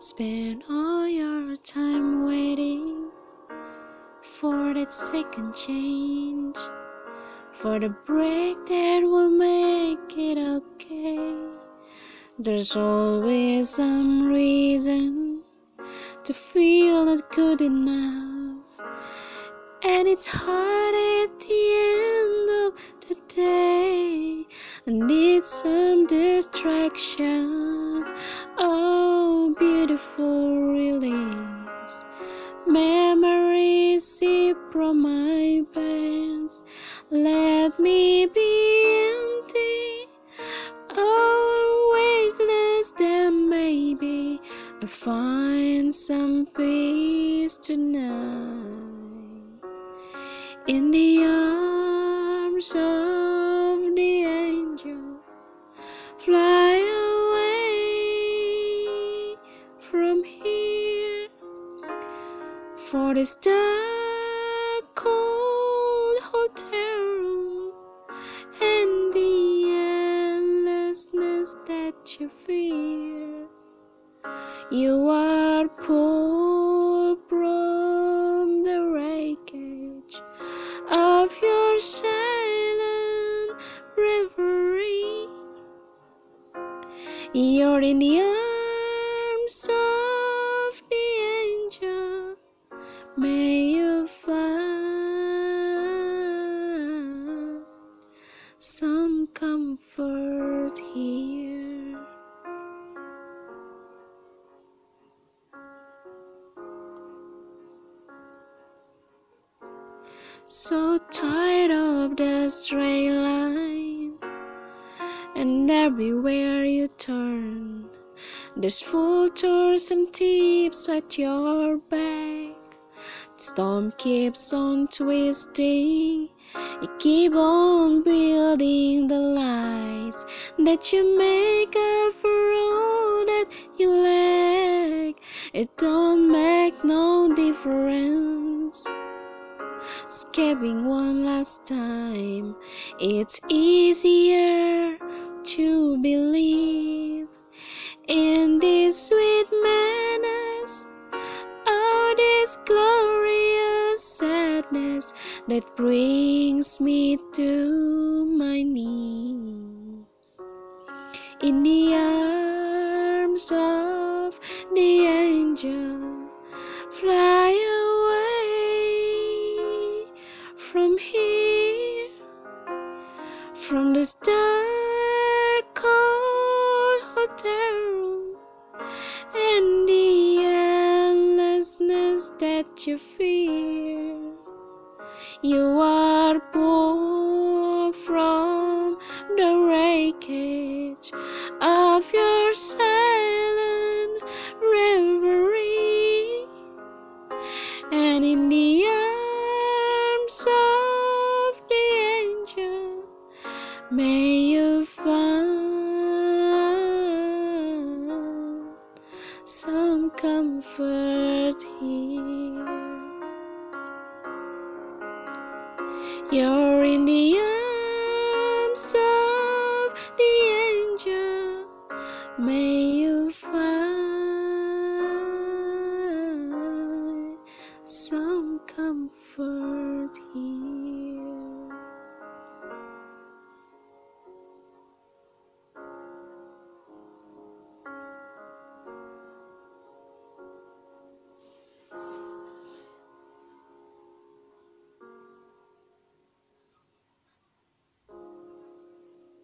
Spend all your time waiting for that second change, for the break that will make it okay. There's always some reason to feel not good enough, and it's hard at the end of the day. I need some distraction. From my past. Let me be empty. Oh, weightless, then maybe I find some peace tonight. In the arms of the angel, fly away from here. For this dark, you fear. You are pulled from the wreckage of your silent reverie. You're in the arms of the angel. May you find some So tired of the straight line, and everywhere you turn, there's vultures and tips at your back. The storm keeps on twisting. You keep on building the lies that you make up for all that you lack. It don't make no difference. Escaping one last time, it's easier to believe in this sweet madness. Oh, this glorious sadness that brings me to my knees. In the arms of the angel, fly this dark, cold hotel room and the endlessness that you fear. You are pulled from the wreckage of your silent reverie, and in the arms of may you find some comfort here. You're in the arms of the angel. May you find some comfort.